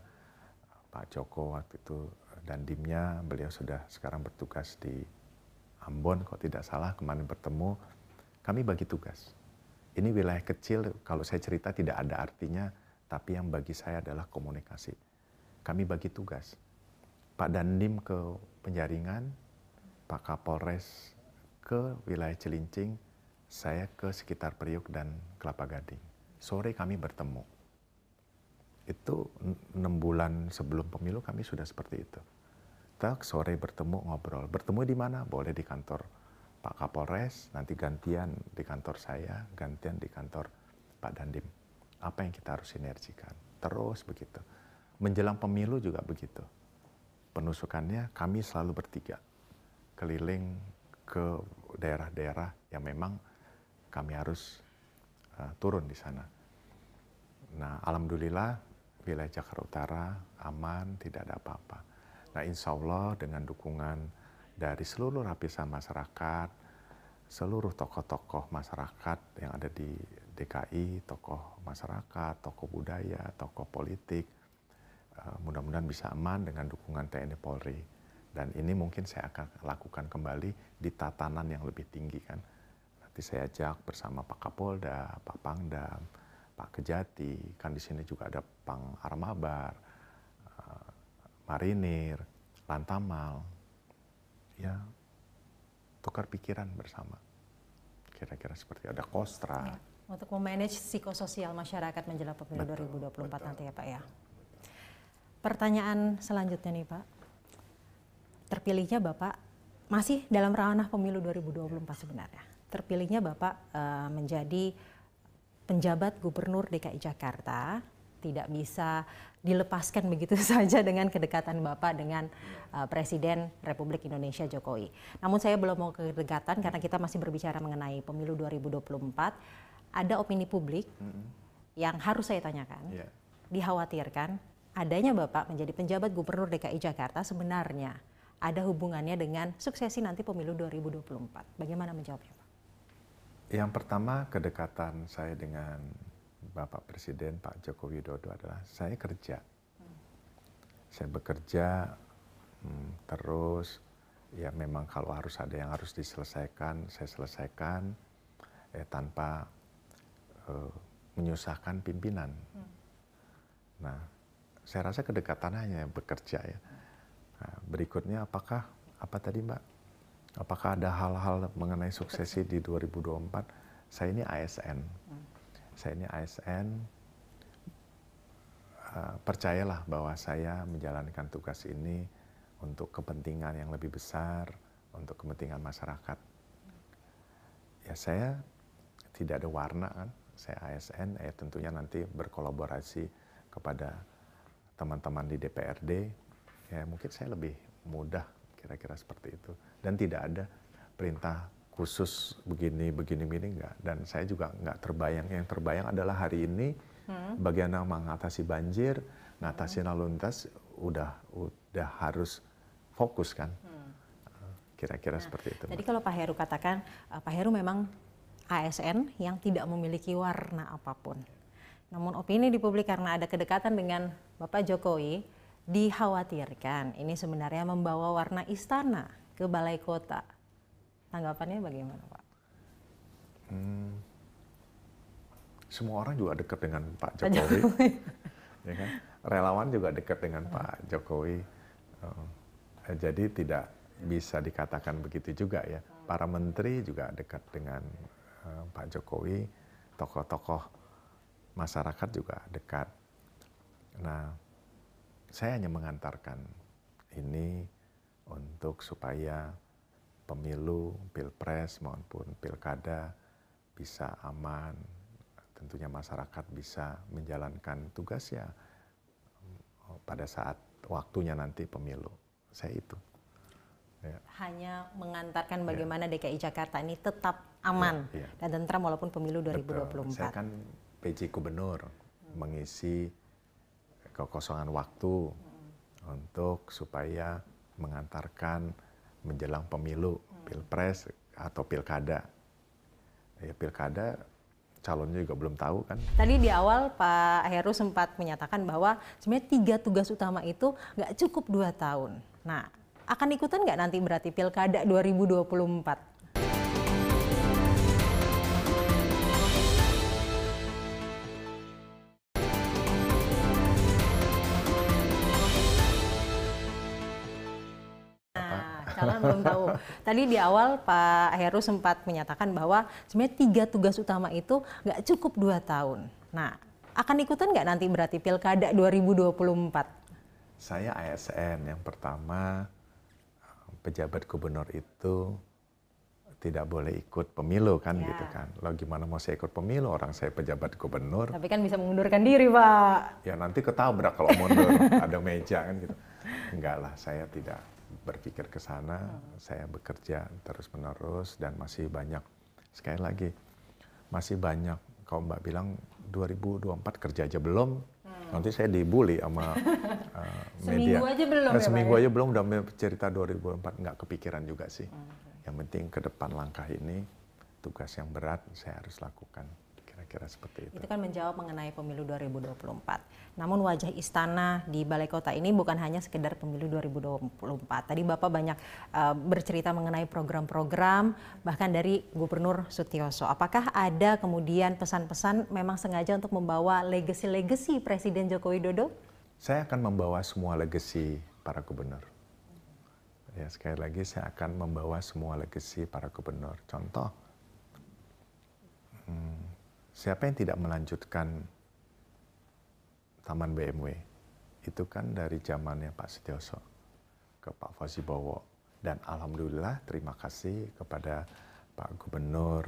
Pak Joko waktu itu dan dimnya beliau sudah sekarang bertugas di Ambon, kok tidak salah kemarin bertemu, kami bagi tugas. Ini wilayah kecil, kalau saya cerita tidak ada artinya, tapi yang bagi saya adalah komunikasi. Kami bagi tugas Pak Dandim ke penjaringan, Pak Kapolres ke wilayah Cilincing, saya ke sekitar Priuk dan Kelapa Gading. Sore kami bertemu. Itu enam bulan sebelum pemilu kami sudah seperti itu. Tak sore bertemu ngobrol. Bertemu di mana? Boleh di kantor Pak Kapolres, nanti gantian di kantor saya, gantian di kantor Pak Dandim. Apa yang kita harus sinergikan? Terus begitu. Menjelang pemilu juga begitu. Penusukannya kami selalu bertiga. Keliling ke daerah-daerah yang memang kami harus uh, turun di sana. Nah, alhamdulillah wilayah Jakarta Utara aman, tidak ada apa-apa. Nah, insya Allah dengan dukungan dari seluruh lapisan masyarakat, seluruh tokoh-tokoh masyarakat yang ada di DKI, tokoh masyarakat, tokoh budaya, tokoh politik, uh, mudah-mudahan bisa aman dengan dukungan TNI Polri. Dan ini mungkin saya akan lakukan kembali di tatanan yang lebih tinggi kan. Nanti saya ajak bersama Pak Kapolda, Pak Pangdam, Pak Kejati, kan di sini juga ada Pang Armabar, uh, Marinir, Lantamal. Ya, tukar pikiran bersama. Kira-kira seperti ada Kostra. Ya, untuk memanage psikososial masyarakat menjelang pemilu betul, 2024 betul. nanti ya Pak ya. Pertanyaan selanjutnya nih Pak terpilihnya Bapak masih dalam ranah pemilu 2024 sebenarnya. Terpilihnya Bapak uh, menjadi penjabat gubernur DKI Jakarta tidak bisa dilepaskan begitu saja dengan kedekatan Bapak dengan uh, Presiden Republik Indonesia Jokowi. Namun saya belum mau ke kedekatan karena kita masih berbicara mengenai pemilu 2024. Ada opini publik mm -hmm. yang harus saya tanyakan. Yeah. Dikhawatirkan adanya Bapak menjadi penjabat gubernur DKI Jakarta sebenarnya ada hubungannya dengan suksesi nanti pemilu 2024. Bagaimana menjawabnya? Yang pertama kedekatan saya dengan Bapak Presiden Pak Joko Widodo adalah saya kerja. Saya bekerja hmm, terus ya memang kalau harus ada yang harus diselesaikan saya selesaikan eh, tanpa eh, menyusahkan pimpinan. Hmm. Nah, saya rasa kedekatan hanya bekerja ya. Nah, berikutnya apakah apa tadi Mbak? Apakah ada hal-hal mengenai suksesi di 2024? Saya ini ASN. Saya ini ASN. Uh, percayalah bahwa saya menjalankan tugas ini untuk kepentingan yang lebih besar, untuk kepentingan masyarakat. Ya saya tidak ada warna kan, saya ASN, ya tentunya nanti berkolaborasi kepada teman-teman di DPRD, ya mungkin saya lebih mudah kira-kira seperti itu dan tidak ada perintah khusus begini begini begini enggak dan saya juga nggak terbayang yang terbayang adalah hari ini hmm. bagaimana mengatasi banjir ngatasi lalu lintas udah udah harus fokus kan hmm. kira-kira hmm. nah, seperti itu Jadi kalau Pak Heru katakan uh, Pak Heru memang ASN yang tidak memiliki warna apa pun namun opini di publik karena ada kedekatan dengan Bapak Jokowi dikhawatirkan ini sebenarnya membawa warna istana ke balai kota. Tanggapannya bagaimana Pak? Hmm, semua orang juga dekat dengan Pak Jokowi. Pak Jokowi. ya kan? Relawan juga dekat dengan hmm. Pak Jokowi. Uh, jadi tidak bisa dikatakan begitu juga ya. Para menteri juga dekat dengan uh, Pak Jokowi, tokoh-tokoh masyarakat juga dekat. Nah, saya hanya mengantarkan ini untuk supaya pemilu, pilpres maupun pilkada bisa aman, tentunya masyarakat bisa menjalankan tugasnya pada saat waktunya nanti pemilu. Saya itu. Ya. Hanya mengantarkan bagaimana ya. DKI Jakarta ini tetap aman ya, ya. dan tentram walaupun pemilu 2024. Betul. Saya kan PJ Gubernur hmm. mengisi kekosongan waktu untuk supaya mengantarkan menjelang pemilu, pilpres atau pilkada. Ya pilkada calonnya juga belum tahu kan. Tadi di awal Pak Heru sempat menyatakan bahwa sebenarnya tiga tugas utama itu nggak cukup dua tahun. Nah, akan ikutan nggak nanti berarti pilkada 2024? Calon belum tahu. Tadi di awal Pak Heru sempat menyatakan bahwa sebenarnya tiga tugas utama itu nggak cukup dua tahun. Nah, akan ikutan nggak nanti berarti Pilkada 2024? Saya ASN yang pertama pejabat gubernur itu tidak boleh ikut pemilu kan ya. gitu kan. Lo gimana mau saya ikut pemilu orang saya pejabat gubernur. Tapi kan bisa mengundurkan diri Pak. Ya nanti ketabrak kalau mundur ada meja kan gitu. Enggak lah saya tidak berpikir ke sana. Hmm. Saya bekerja terus menerus dan masih banyak sekali lagi masih banyak kalau Mbak bilang 2024 kerja aja belum. Hmm. Nanti saya dibully sama uh, media. Seminggu aja belum nah, ya, Seminggu ya? aja belum udah cerita 2024 nggak kepikiran juga sih. Hmm yang penting ke depan langkah ini tugas yang berat saya harus lakukan. Kira-kira seperti itu. Itu kan menjawab mengenai pemilu 2024. Namun wajah istana di Balai Kota ini bukan hanya sekedar pemilu 2024. Tadi Bapak banyak uh, bercerita mengenai program-program bahkan dari Gubernur Sutioso. Apakah ada kemudian pesan-pesan memang sengaja untuk membawa legasi-legasi Presiden Joko Widodo? Saya akan membawa semua legasi para gubernur Ya, sekali lagi saya akan membawa semua legasi para gubernur. Contoh, hmm, siapa yang tidak melanjutkan Taman BMW? Itu kan dari zamannya Pak Setioso ke Pak Fauzi Bowo. Dan Alhamdulillah terima kasih kepada Pak Gubernur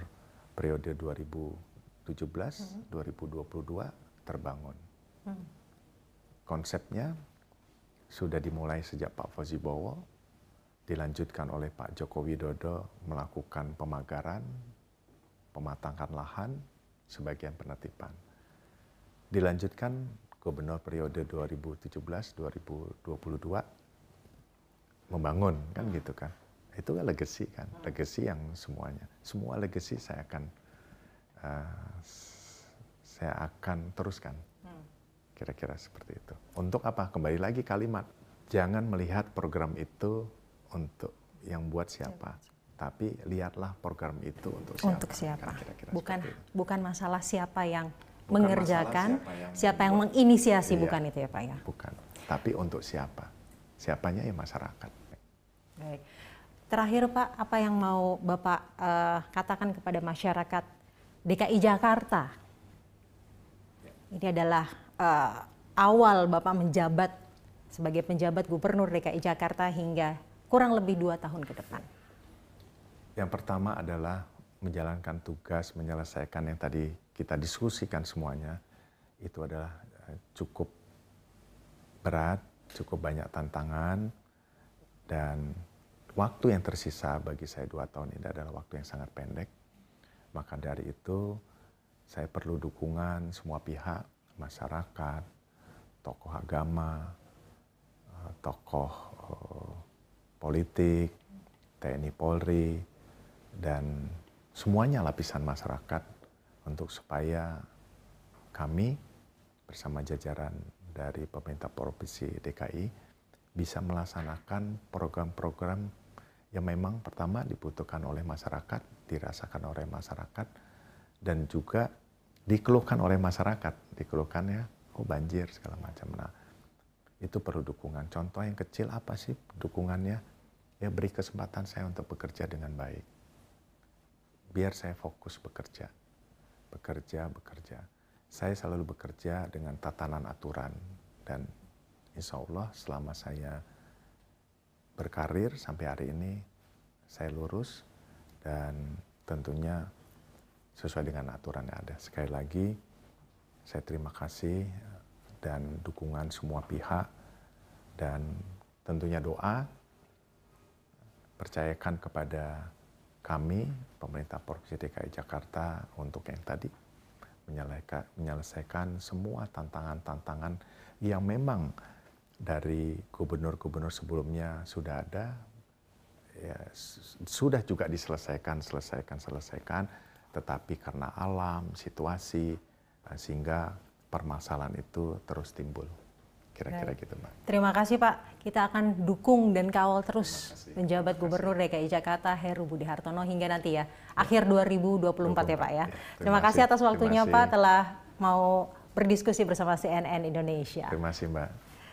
periode 2017-2022 hmm. terbangun. Hmm. Konsepnya sudah dimulai sejak Pak Fauzi Bowo, dilanjutkan oleh Pak Joko Widodo melakukan pemagaran, pematangan lahan, sebagian penertiban. Dilanjutkan Gubernur periode 2017-2022 membangun kan gitu kan. Itu kan legacy kan, legacy yang semuanya. Semua legacy saya akan uh, saya akan teruskan. Hmm. Kira-kira seperti itu. Untuk apa? Kembali lagi kalimat, jangan melihat program itu untuk yang buat siapa, tapi lihatlah program itu untuk siapa. Untuk siapa? Kira -kira bukan bukan masalah siapa yang bukan mengerjakan, siapa yang, siapa yang menginisiasi, iya, bukan itu ya Pak ya? Bukan, tapi untuk siapa? Siapanya ya masyarakat. Baik. Terakhir Pak, apa yang mau Bapak uh, katakan kepada masyarakat DKI Jakarta? Ini adalah uh, awal Bapak menjabat sebagai penjabat Gubernur DKI Jakarta hingga kurang lebih dua tahun ke depan? Yang pertama adalah menjalankan tugas, menyelesaikan yang tadi kita diskusikan semuanya, itu adalah eh, cukup berat, cukup banyak tantangan, dan waktu yang tersisa bagi saya dua tahun ini adalah waktu yang sangat pendek. Maka dari itu, saya perlu dukungan semua pihak, masyarakat, tokoh agama, eh, tokoh eh, politik, TNI Polri, dan semuanya lapisan masyarakat untuk supaya kami bersama jajaran dari pemerintah provinsi DKI bisa melaksanakan program-program yang memang pertama dibutuhkan oleh masyarakat, dirasakan oleh masyarakat, dan juga dikeluhkan oleh masyarakat. Dikeluhkannya, oh banjir segala macam. Nah, itu perlu dukungan. Contoh yang kecil apa sih dukungannya? ya beri kesempatan saya untuk bekerja dengan baik. Biar saya fokus bekerja. Bekerja, bekerja. Saya selalu bekerja dengan tatanan aturan. Dan insya Allah selama saya berkarir sampai hari ini, saya lurus dan tentunya sesuai dengan aturan yang ada. Sekali lagi, saya terima kasih dan dukungan semua pihak dan tentunya doa percayakan kepada kami, pemerintah Provinsi DKI Jakarta, untuk yang tadi menyelesaikan, semua tantangan-tantangan yang memang dari gubernur-gubernur sebelumnya sudah ada, ya, sudah juga diselesaikan, selesaikan, selesaikan, tetapi karena alam, situasi, sehingga permasalahan itu terus timbul. Kira-kira gitu, Mbak. Terima kasih, Pak. Kita akan dukung dan kawal terus penjabat Gubernur DKI Jakarta Heru Budi Hartono hingga nanti ya, akhir 2024 24, ya, Pak ya. Terima, Terima kasih atas waktunya, Pak, telah mau berdiskusi bersama CNN Indonesia. Terima kasih, Mbak.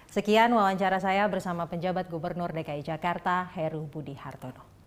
Sekian wawancara saya bersama penjabat Gubernur DKI Jakarta Heru Budi Hartono.